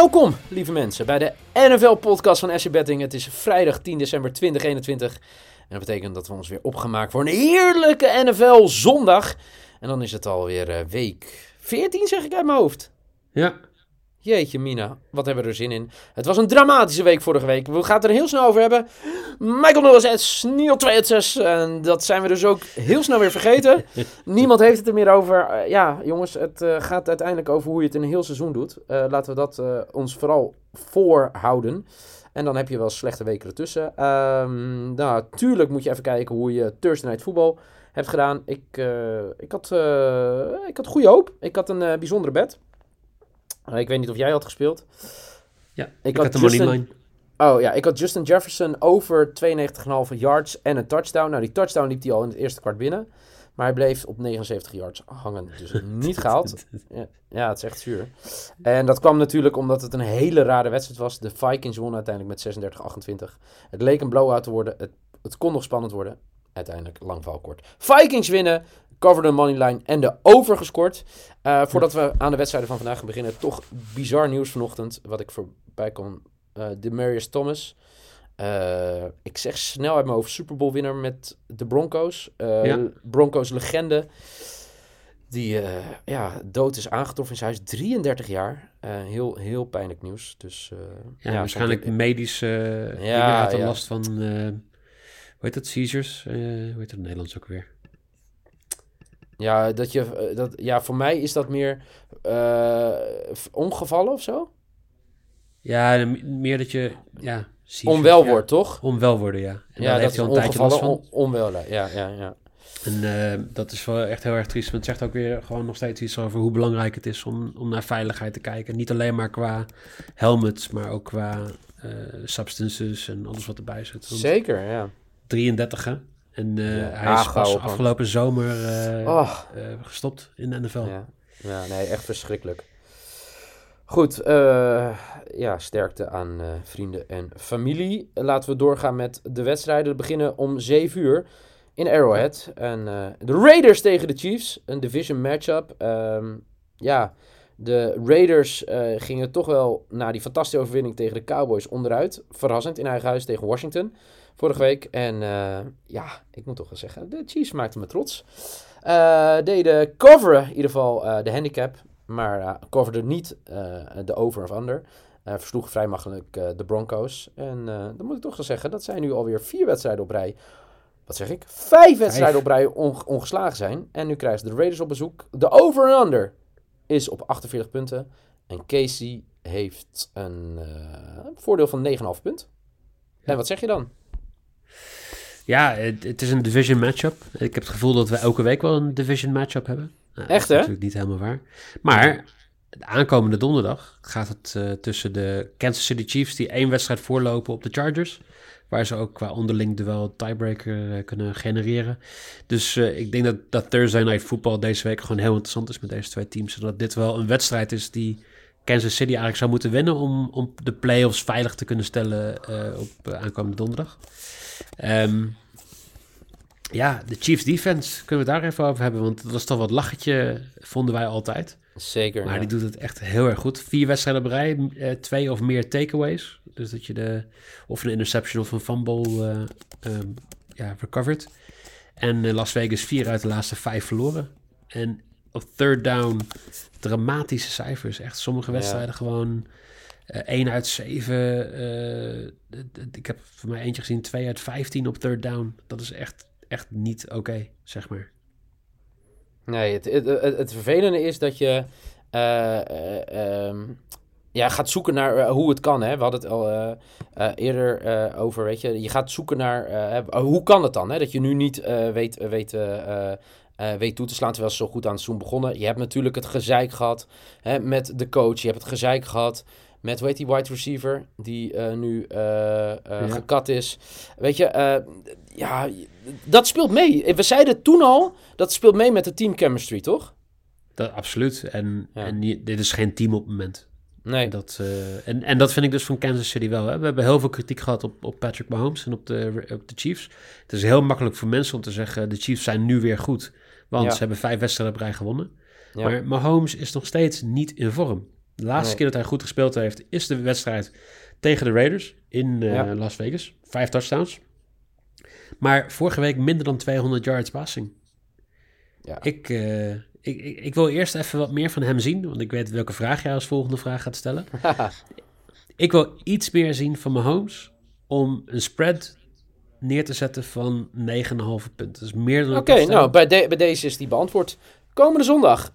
Welkom, lieve mensen, bij de NFL-podcast van SC Betting. Het is vrijdag 10 december 2021. En dat betekent dat we ons weer opgemaakt voor een heerlijke NFL-zondag. En dan is het alweer uh, week 14, zeg ik uit mijn hoofd. Ja. Jeetje, Mina, wat hebben we er zin in? Het was een dramatische week vorige week. We gaan het er heel snel over hebben. Michael 06, Neil 26. En dat zijn we dus ook heel snel weer vergeten. Niemand heeft het er meer over. Uh, ja, jongens, het uh, gaat uiteindelijk over hoe je het in een heel seizoen doet. Uh, laten we dat ons vooral voorhouden. En dan heb je wel slechte weken ertussen. Um, nou, tuurlijk moet je even kijken hoe je Thursday Night Football hebt gedaan. Ik, ik, had, ik had goede hoop. Ik had een bijzondere bed. Ik weet niet of jij had gespeeld. Ja, ik, ik had, had de Justin... Oh ja, ik had Justin Jefferson over 92,5 yards en een touchdown. Nou, die touchdown liep hij al in het eerste kwart binnen. Maar hij bleef op 79 yards hangen. Dus niet gehaald. Ja, ja, het is echt zuur. En dat kwam natuurlijk omdat het een hele rare wedstrijd was. De Vikings wonnen uiteindelijk met 36-28. Het leek een blowout te worden. Het, het kon nog spannend worden. Uiteindelijk lang val kort. Vikings winnen. Cover the money line en de over gescoord. Uh, voordat we aan de wedstrijden van vandaag gaan beginnen. Toch bizar nieuws vanochtend. Wat ik voorbij kon uh, Demarius Thomas. Uh, ik zeg snel uit mijn hoofd Super Bowl winnaar met de Broncos. Uh, ja. Broncos legende. Die ja, dood is aangetroffen in zijn huis. 33 jaar. heel, heel pijnlijk nieuws. Dus, ja, ja, waarschijnlijk ik, medische ja, ja. last van... hoe heet dat? Seizures? hoe heet dat in Nederlands ook weer? Ja, dat je, dat, ja, voor mij is dat meer ongevallen of zo. Ja, meer dat je... Ja, onwel wordt, toch? Onwel worden, ja. En ja, dat heeft hij al een tijdje last van. On, onwel, ja, ja, ja. En uh, dat is wel echt heel erg triest. Maar het zegt ook weer gewoon nog steeds iets over hoe belangrijk het is om, om naar veiligheid te kijken. Niet alleen maar qua helmets, maar ook qua uh, substances en alles wat erbij zit. Want Zeker, ja. 33 hè? En ja, hij is pas afgelopen zomer oh. gestopt in de NFL. Ja. ja, nee, echt verschrikkelijk. Goed, uh, ja, sterkte aan uh, vrienden en familie. Laten we doorgaan met de wedstrijden. We beginnen om 7 uur in Arrowhead. En uh, de Raiders tegen de Chiefs, een division matchup. Um, ja, de Raiders gingen toch wel na die fantastische overwinning tegen de Cowboys onderuit. Verrassend in eigen huis tegen Washington vorige week. En ja, ik moet toch wel zeggen, de Chiefs maakten me trots. deden coveren in ieder geval de handicap. Maar uh, coverde niet uh, de over of under. Uh, versloeg vrij makkelijk de Broncos. En dan moet ik toch wel zeggen, dat zijn nu alweer vier wedstrijden op rij. Wat zeg ik? Vijf wedstrijden op rij on ongeslagen zijn. En nu krijgen ze de Raiders op bezoek. De over en under is op 48 punten. En Casey heeft een voordeel van 9,5 punt. En wat zeg je dan? Ja, het, het, is een division matchup. Ik heb het gevoel dat we elke week wel een division matchup hebben. Nou, Echt, hè? Dat is natuurlijk niet helemaal waar. Maar de aankomende donderdag gaat het uh, tussen de Kansas City Chiefs, die één wedstrijd voorlopen op de Chargers. Waar ze ook qua onderling duel tiebreaker uh, kunnen genereren. Dus uh, ik denk dat, dat Thursday Night Football deze week gewoon heel interessant is met deze twee teams. Zodat dit wel een wedstrijd is die Kansas City eigenlijk zou moeten winnen om, om de playoffs veilig te kunnen stellen op aankomende donderdag. Um, ja, de Chiefs defense, kunnen we daar even over hebben? Want dat was toch wat lachetje, vonden wij altijd. Zeker, Maar die doet het echt heel erg goed. Vier wedstrijden op rij, eh, twee of meer takeaways. Dus dat je de, of een interception of een fumble uh, um, ja, recovered. En uh, Las Vegas vier uit de laatste vijf verloren. En op third down dramatische cijfers. Echt sommige wedstrijden ja. gewoon... Uh, 1 uit 7. Uh, ik heb voor mij eentje gezien, 2 uit 15 op third down. Dat is echt echt niet oké, okay, zeg maar. Nee, het, het, het, vervelende is dat je uh, uh, um, ja, gaat zoeken naar uh, hoe het kan. Hè? We hadden het al eerder over, weet je. Je gaat zoeken naar hoe kan het dan? Hè? Dat je nu niet weet, weet, weet toe te slaan terwijl ze zo goed aan het seizoen begonnen. Je hebt natuurlijk het gezeik gehad hè, met de coach. Je hebt het gezeik gehad met, hoe heet die wide receiver, die uh, nu uh, ja. gekat is. Weet je, ja, dat speelt mee. We zeiden toen al, dat speelt mee met de team chemistry, toch? Dat, absoluut. En, ja. en dit is geen team op het moment. Nee. Dat, en, en dat vind ik dus van Kansas City wel. Hè? We hebben heel veel kritiek gehad op, op Patrick Mahomes en op de, op de Chiefs. Het is heel makkelijk voor mensen om te zeggen, de Chiefs zijn nu weer goed. Want ja. ze hebben vijf wedstrijden op rij gewonnen. Maar Mahomes is nog steeds niet in vorm. De laatste Nee. keer dat hij goed gespeeld heeft, is de wedstrijd tegen de Raiders in eh, Ja. Las Vegas. Vijf touchdowns. Maar vorige week minder dan 200 yards passing. Ja. Ik, eh, ik, ik, ik wil eerst even wat meer van hem zien, want ik weet welke vraag jij als volgende vraag gaat stellen. Ik wil iets meer zien van Mahomes om een spread neer te zetten van 9,5 punten. Dus meer dan Oké, nou, bij, de- bij deze is die beantwoord. Komende zondag.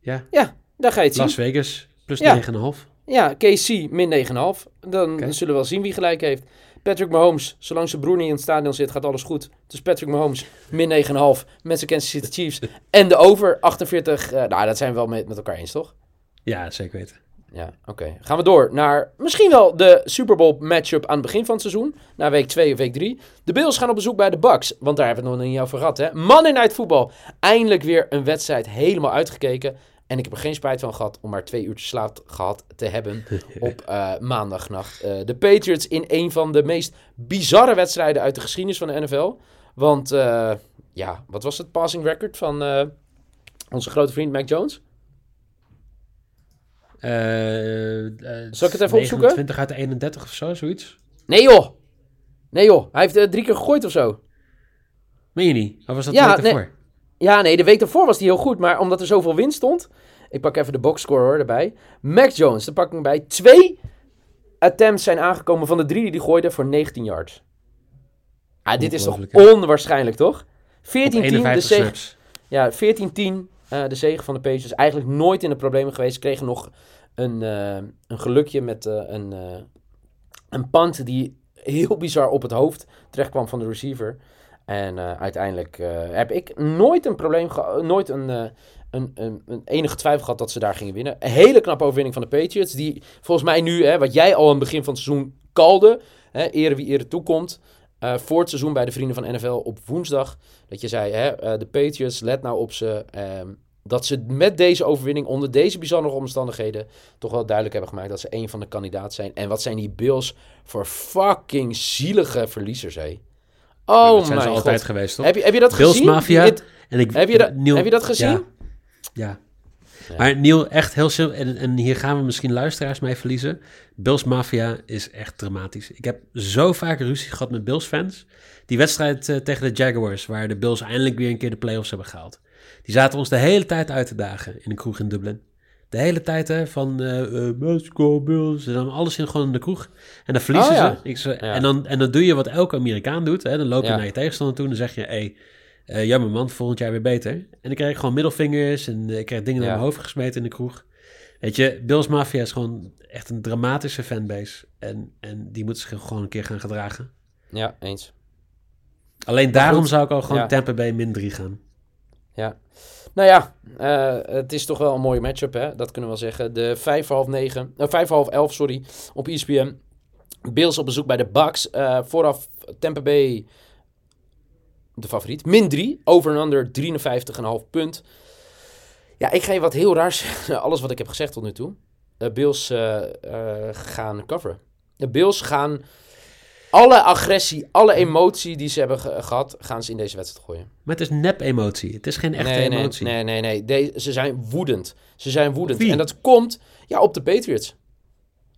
Ja. Ja, daar ga je het zien. Las Vegas plus Ja. 9,5. Ja, KC min 9,5. Dan zullen we wel zien wie gelijk heeft. Patrick Mahomes, zolang zijn broer niet in het stadion zit, gaat alles goed. Dus Patrick Mahomes min 9,5 met zijn Kansas City Chiefs. En de over 48. eh, nou, dat zijn we wel met, met elkaar eens, toch? Ja, zeker weten. Ja, oké. Gaan we door naar misschien wel de Super Bowl matchup aan het begin van het seizoen. Na week 2 of week 3. De Bills gaan op bezoek bij de Bucks. Want daar hebben we het nog niet over gehad, hè. Monday Night Football. Eindelijk weer een wedstrijd helemaal uitgekeken. En ik heb er geen spijt van gehad om maar twee uurtjes slaap gehad te hebben op eh, maandagnacht. Eh, de Patriots in een van de meest bizarre wedstrijden uit de geschiedenis van de NFL. Want, eh, ja, wat was het passing record van onze grote vriend Mac Jones? Zal ik het even opzoeken? 29 uit de 31 of zo, zoiets. Nee joh. Nee joh. Hij heeft drie keer gegooid of zo. Meen je niet? Of was dat ja, nee. ervoor? Ja, nee, de week daarvoor was hij heel goed. Maar omdat er zoveel winst stond. Ik pak even de boxscore hoor, erbij. Mac Jones, daar pak ik hem bij. Twee attempts zijn aangekomen van de drie die hij gooide voor 19 yards. Ah, dit is toch onwaarschijnlijk, toch? 14-10 Op de 51 zege. Ja, 14-10 eh, de zege van de Patriots. Eigenlijk nooit in de problemen geweest. Ze kregen nog een, eh, een gelukje met eh, een, een punt die heel bizar op het hoofd terecht kwam van de receiver. En eh, uiteindelijk eh, heb ik nooit een probleem gehad, nooit een, eh, een, een, een enige twijfel gehad dat ze daar gingen winnen. Een hele knappe overwinning van de Patriots, die volgens mij nu, hè, wat jij al aan het begin van het seizoen kalde, hè, wie ere toekomt, voor het seizoen bij de Vrienden van NFL op woensdag, dat je zei, hè, de Patriots, let nou op ze, ehm, dat ze met deze overwinning, onder deze bijzondere omstandigheden, toch wel duidelijk hebben gemaakt dat ze een van de kandidaten zijn. En wat zijn die Bills voor fucking zielige verliezers, hé. Oh dat zijn ze altijd god. geweest, toch? Heb je, heb je dat Bills gezien? Mafia. En ik, heb, je dat, Neil- heb je dat gezien? Ja. ja. Ja. Maar Neil, echt heel simpel. En, en hier gaan we misschien luisteraars mee verliezen. Bills Mafia is echt dramatisch. Ik heb zo vaak ruzie gehad met Bills fans. Die wedstrijd eh, tegen de Jaguars, waar de Bills eindelijk weer een keer de playoffs hebben gehaald. Die zaten ons de hele tijd uit te dagen in een kroeg in Dublin. De hele tijd hè, van let's go Bills. En dan alles in gewoon in de kroeg. En dan verliezen Oh, ja. ze. Ik Ja. en, dan, en dan doe je wat elke Amerikaan doet. Hè. Dan loop je Ja. naar je tegenstander toe en dan zeg je... Hey, eh, jammer man, volgend jaar weer beter. En dan krijg ik gewoon middelvingers en ik krijg dingen naar mijn hoofd gesmeten in de kroeg. Weet je, Bills Mafia is gewoon echt een dramatische fanbase. En, en die moeten zich gewoon een keer gaan gedragen. Ja, eens. Alleen daarom zou ik al gewoon ja. Tampa Bay min 3 gaan. Ja. Nou ja, eh, het is toch wel een mooie matchup, hè? Dat kunnen we wel zeggen. De 5 voor half 9, 5 voor half 11, sorry, op ESPN. Bills op bezoek bij de Bucks. Eh, vooraf Tampa Bay, de favoriet. Min 3, over en under 53,5 punt. Ja, ik ga je wat heel raars zeggen. Alles wat ik heb gezegd tot nu toe. De Bills eh, eh, gaan coveren. De Bills gaan alle agressie, alle emotie die ze hebben ge- gehad, gaan ze in deze wedstrijd gooien. Maar het is nep-emotie. Het is geen echte nee, nee, emotie. Nee, nee, nee. De- ze zijn woedend. Ze zijn woedend. Wie? En dat komt ja, op de Patriots.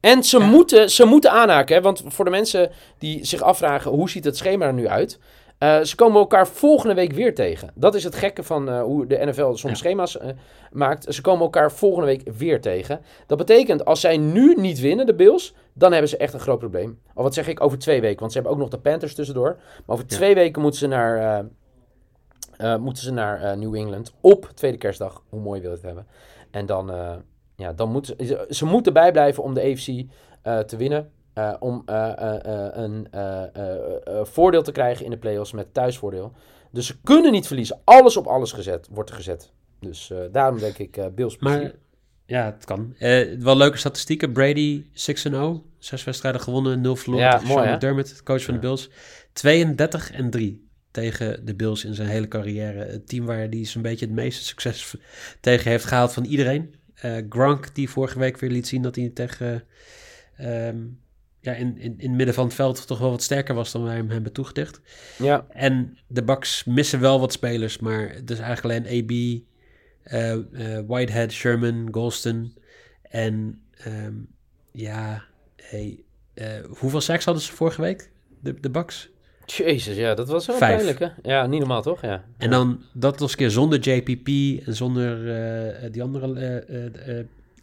En ze, Ja. moeten, ze moeten aanhaken. Hè? Want voor de mensen die zich afvragen hoe ziet het schema er nu uit. Eh, ze komen elkaar volgende week weer tegen. Dat is het gekke van eh, hoe de NFL soms Ja. schema's eh, maakt. Ze komen elkaar volgende week weer tegen. Dat betekent als zij nu niet winnen, de Bills, dan hebben ze echt een groot probleem. Of wat zeg ik, over twee weken. Want ze hebben ook nog de Panthers tussendoor. Maar over Ja. twee weken moeten ze naar, moeten ze naar New England op tweede kerstdag. Hoe mooi wil je het hebben. En dan, ja, dan moeten ze, ze moeten bijblijven om de AFC te winnen. Eh, om eh, eh, een voordeel te krijgen in de playoffs met thuisvoordeel. Dus ze kunnen niet verliezen. Alles op alles gezet, wordt er gezet. Dus daarom denk ik Bills plezier. Maar ja, het kan. Wel leuke statistieken. Brady 6-0. Zes wedstrijden gewonnen, 0 verloren. Ja, tegen mooi? McDermott, coach van de Bills. 32 en 3 tegen de Bills in zijn hele carrière. Het team waar hij zo'n beetje het meeste succes tegen heeft gehaald van iedereen. Gronk, die vorige week weer liet zien dat hij tegen... ehm, ja, in, in, in het midden van het veld toch wel wat sterker was dan wij hem hebben toegedicht. Ja, En de Bucks missen wel wat spelers, maar het is eigenlijk alleen AB, Eh, eh, Whitehead, Sherman, Golston. En ehm, ja, hey, eh, hoeveel seks hadden ze vorige week? De, de Bucks? Jezus, ja, dat was wel pijnlijk, hè? Ja, niet normaal, toch? Ja. En dan dat was een keer zonder JPP en zonder die andere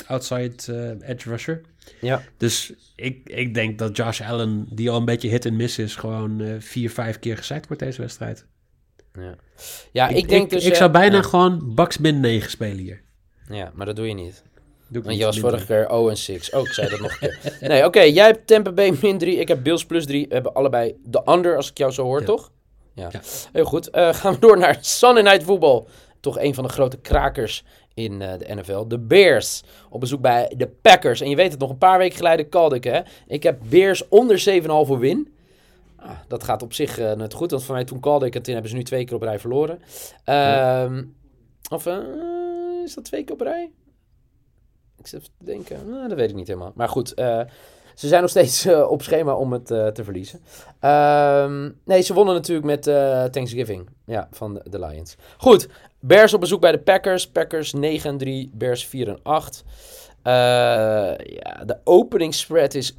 outside edge rusher. Ja. Dus ik, ik denk dat Josh Allen, die al een beetje hit en miss is, gewoon eh, vier, vijf keer gesackt wordt deze wedstrijd. Ja, ja ik, denk dus... Ik eh, zou bijna ja. gewoon Bucks min 9 spelen hier. Ja, maar dat doe je niet. Doe ik Want je was vorige keer 0 en 6. Oh, ik zei dat nog een keer. Nee, oké. jij hebt Tampa Bay min 3. Ik heb Bills plus 3. We hebben allebei de under, als ik jou zo hoor, Ja. toch? Ja. Ja. Heel goed. Eh, gaan we door naar Sunday Night Football. Toch een van de grote krakers in eh, de NFL. De Bears. Op bezoek bij de Packers. En je weet het, nog een paar weken geleden kalde ik, hè. Ik heb Bears onder 7,5 win. Ah, dat gaat op zich eh, net goed. Want voor mij toen kalde ik het in, hebben ze nu twee keer op rij verloren. Ehm, Of eh, is dat twee keer op rij? Ik zit te denken. Nou, dat weet ik niet helemaal. Maar goed, ze zijn nog steeds op schema om het te verliezen. Ehm, nee, ze wonnen natuurlijk met Thanksgiving. Ja, van de Lions. Goed, Bears op bezoek bij de Packers. Packers 9 en 3, Bears 4 en 8. Eh, ja, de opening spread is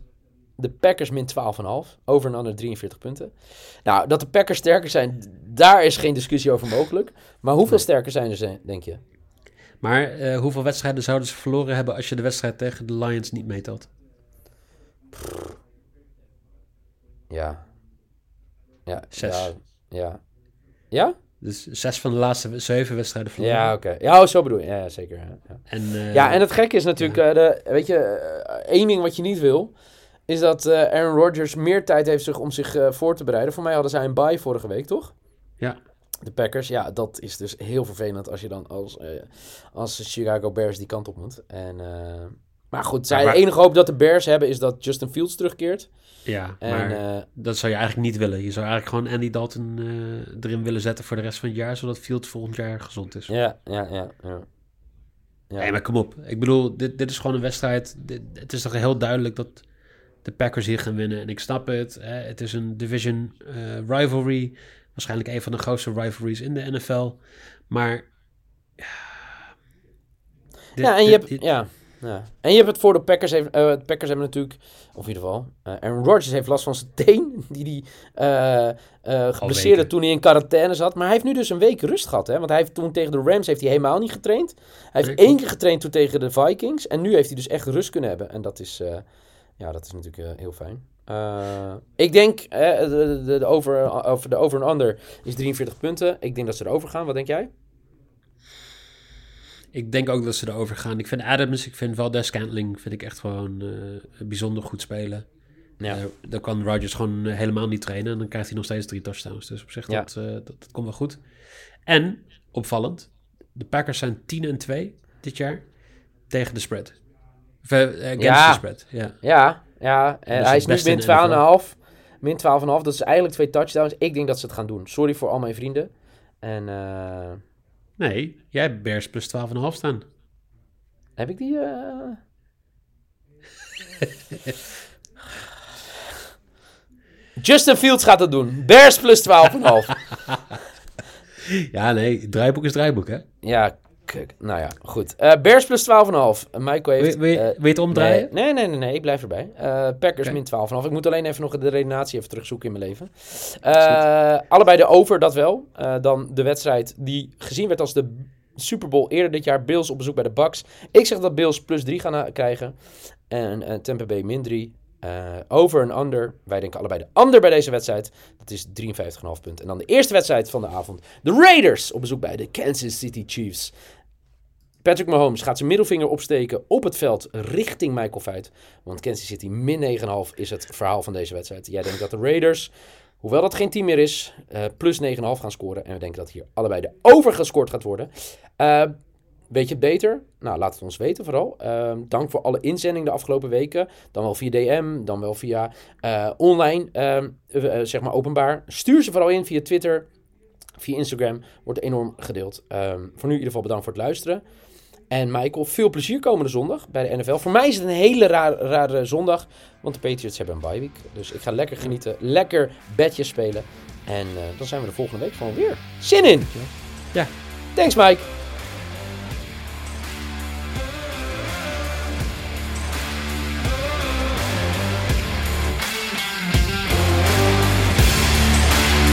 de Packers min 12,5. Over en under 43 punten. Nou, dat de Packers sterker zijn, daar is geen discussie over mogelijk. Maar hoeveel Nee. sterker zijn ze, denk je? Maar eh, hoeveel wedstrijden zouden ze verloren hebben als je de wedstrijd tegen de Lions niet meetelt? Ja. Ja. Zes. Ja. Ja? Ja, Dus zes van de laatste zeven wedstrijden verloren. ja oké. Ja, oh, zo bedoel je. Ja, zeker. Ja. En, eh, ja, en het gekke is natuurlijk, eh, de, weet je, eh, één ding wat je niet wil, is dat Aaron Rodgers meer tijd heeft zich om zich voor te bereiden. Voor mij hadden zij een bye vorige week, toch? Ja. De Packers, ja, dat is dus heel vervelend als je dan als, als Chicago Bears die kant op moet. En, maar goed, zij, Ja, maar- de enige hoop dat de Bears hebben is dat Justin Fields terugkeert. ja, En, maar eh, dat zou je eigenlijk niet willen. Je zou eigenlijk gewoon Andy Dalton eh, erin willen zetten voor de rest van het jaar, zodat Fields volgend jaar gezond is. ja, ja, ja. ja. Ja. Nee, maar kom op. Ik bedoel, dit, dit is gewoon een wedstrijd. Dit- het is toch heel duidelijk dat de Packers hier gaan winnen. En ik snap het. Hè. Het is een division eh, rivalry. Waarschijnlijk een van de grootste rivalries in de NFL. Maar... Ja, dit- ja, en je hebt, ja, ja. En je hebt het voor de Packers. Heeft, eh, de Packers hebben natuurlijk, of in ieder geval, eh Aaron Rodgers heeft last van zijn teen. Die die eh eh geblesseerde toen hij in quarantaine zat. Maar hij heeft nu dus een week rust gehad. Hè? Want hij heeft toen tegen de Rams heeft hij helemaal niet getraind. Hij heeft één keer getraind toen tegen de Vikings. En nu heeft hij dus echt rust kunnen hebben. En dat is, ja, dat is natuurlijk heel fijn. Ik denk, de, de, de, over, over, de over en under is 43 punten. Ik denk dat ze erover gaan. Wat denk jij? Ik denk ook dat ze erover gaan. Ik vind Adams, ik vind Valdez Scantling, vind ik echt gewoon eh, bijzonder goed spelen. Ja. Eh, dan kan Rodgers gewoon helemaal niet trainen. En dan krijgt hij nog steeds drie touchdowns. Dus op zich, Ja. dat, eh, dat, dat komt wel goed. En, opvallend, de Packers zijn 10 en 2 dit jaar tegen de spread. Against Ja. the spread, ja. Ja, ja. En Dus hij is nu min de NFL. 12,5. Min 12,5. Dat is eigenlijk twee touchdowns. Ik denk dat ze het gaan doen. Sorry voor al mijn vrienden. En Nee, jij hebt Bears plus 12,5 staan. heb ik die... eh? Justin Fields gaat het doen. Bears plus 12,5. Ja, nee, draaiboek is draaiboek, hè? ja, kuk. nou ja, goed. Eh, Bears plus 12,5. Uh, Michael heeft... Wil, wil, je- eh, wil je het omdraaien? Nee, nee, nee, nee, ik blijf erbij. Eh, Packers min 12,5. Ik moet alleen even nog de redenatie even terugzoeken in mijn leven. Eh, allebei de over, dat wel. Eh, dan de wedstrijd die gezien werd als de Super Bowl eerder dit jaar. Bills op bezoek bij de Bucks. Ik zeg dat Bills plus 3 gaan eh, krijgen. En eh, Tampa Bay min 3. Eh, over en under. Wij denken allebei de under bij deze wedstrijd. Dat is 53,5 punten. En dan de eerste wedstrijd van de avond. De Raiders op bezoek bij de Kansas City Chiefs. Patrick Mahomes gaat zijn middelvinger opsteken op het veld richting Michael Feit. Want Kansas City min 9,5 is het verhaal van deze wedstrijd. Jij denkt dat de Raiders, hoewel dat geen team meer is, eh, plus 9,5 gaan scoren. En we denken dat hier allebei de over gescoord gaat worden. Eh, weet je het beter? Nou, laat het ons weten vooral. Ehm, dank voor alle inzendingen de afgelopen weken. Dan wel via DM, dan wel via eh, online, ehm, eh, zeg maar openbaar. Stuur ze vooral in via Twitter, via Instagram. Wordt enorm gedeeld. Ehm, voor nu in ieder geval bedankt voor het luisteren. En Michael, veel plezier komende zondag bij de NFL. Voor mij is het een hele raar, rare zondag, want de Patriots hebben een bye week. Dus ik ga lekker genieten, lekker bedjes spelen. En eh, dan zijn we de volgende week gewoon weer. Zin in! Ja. Thanks Mike!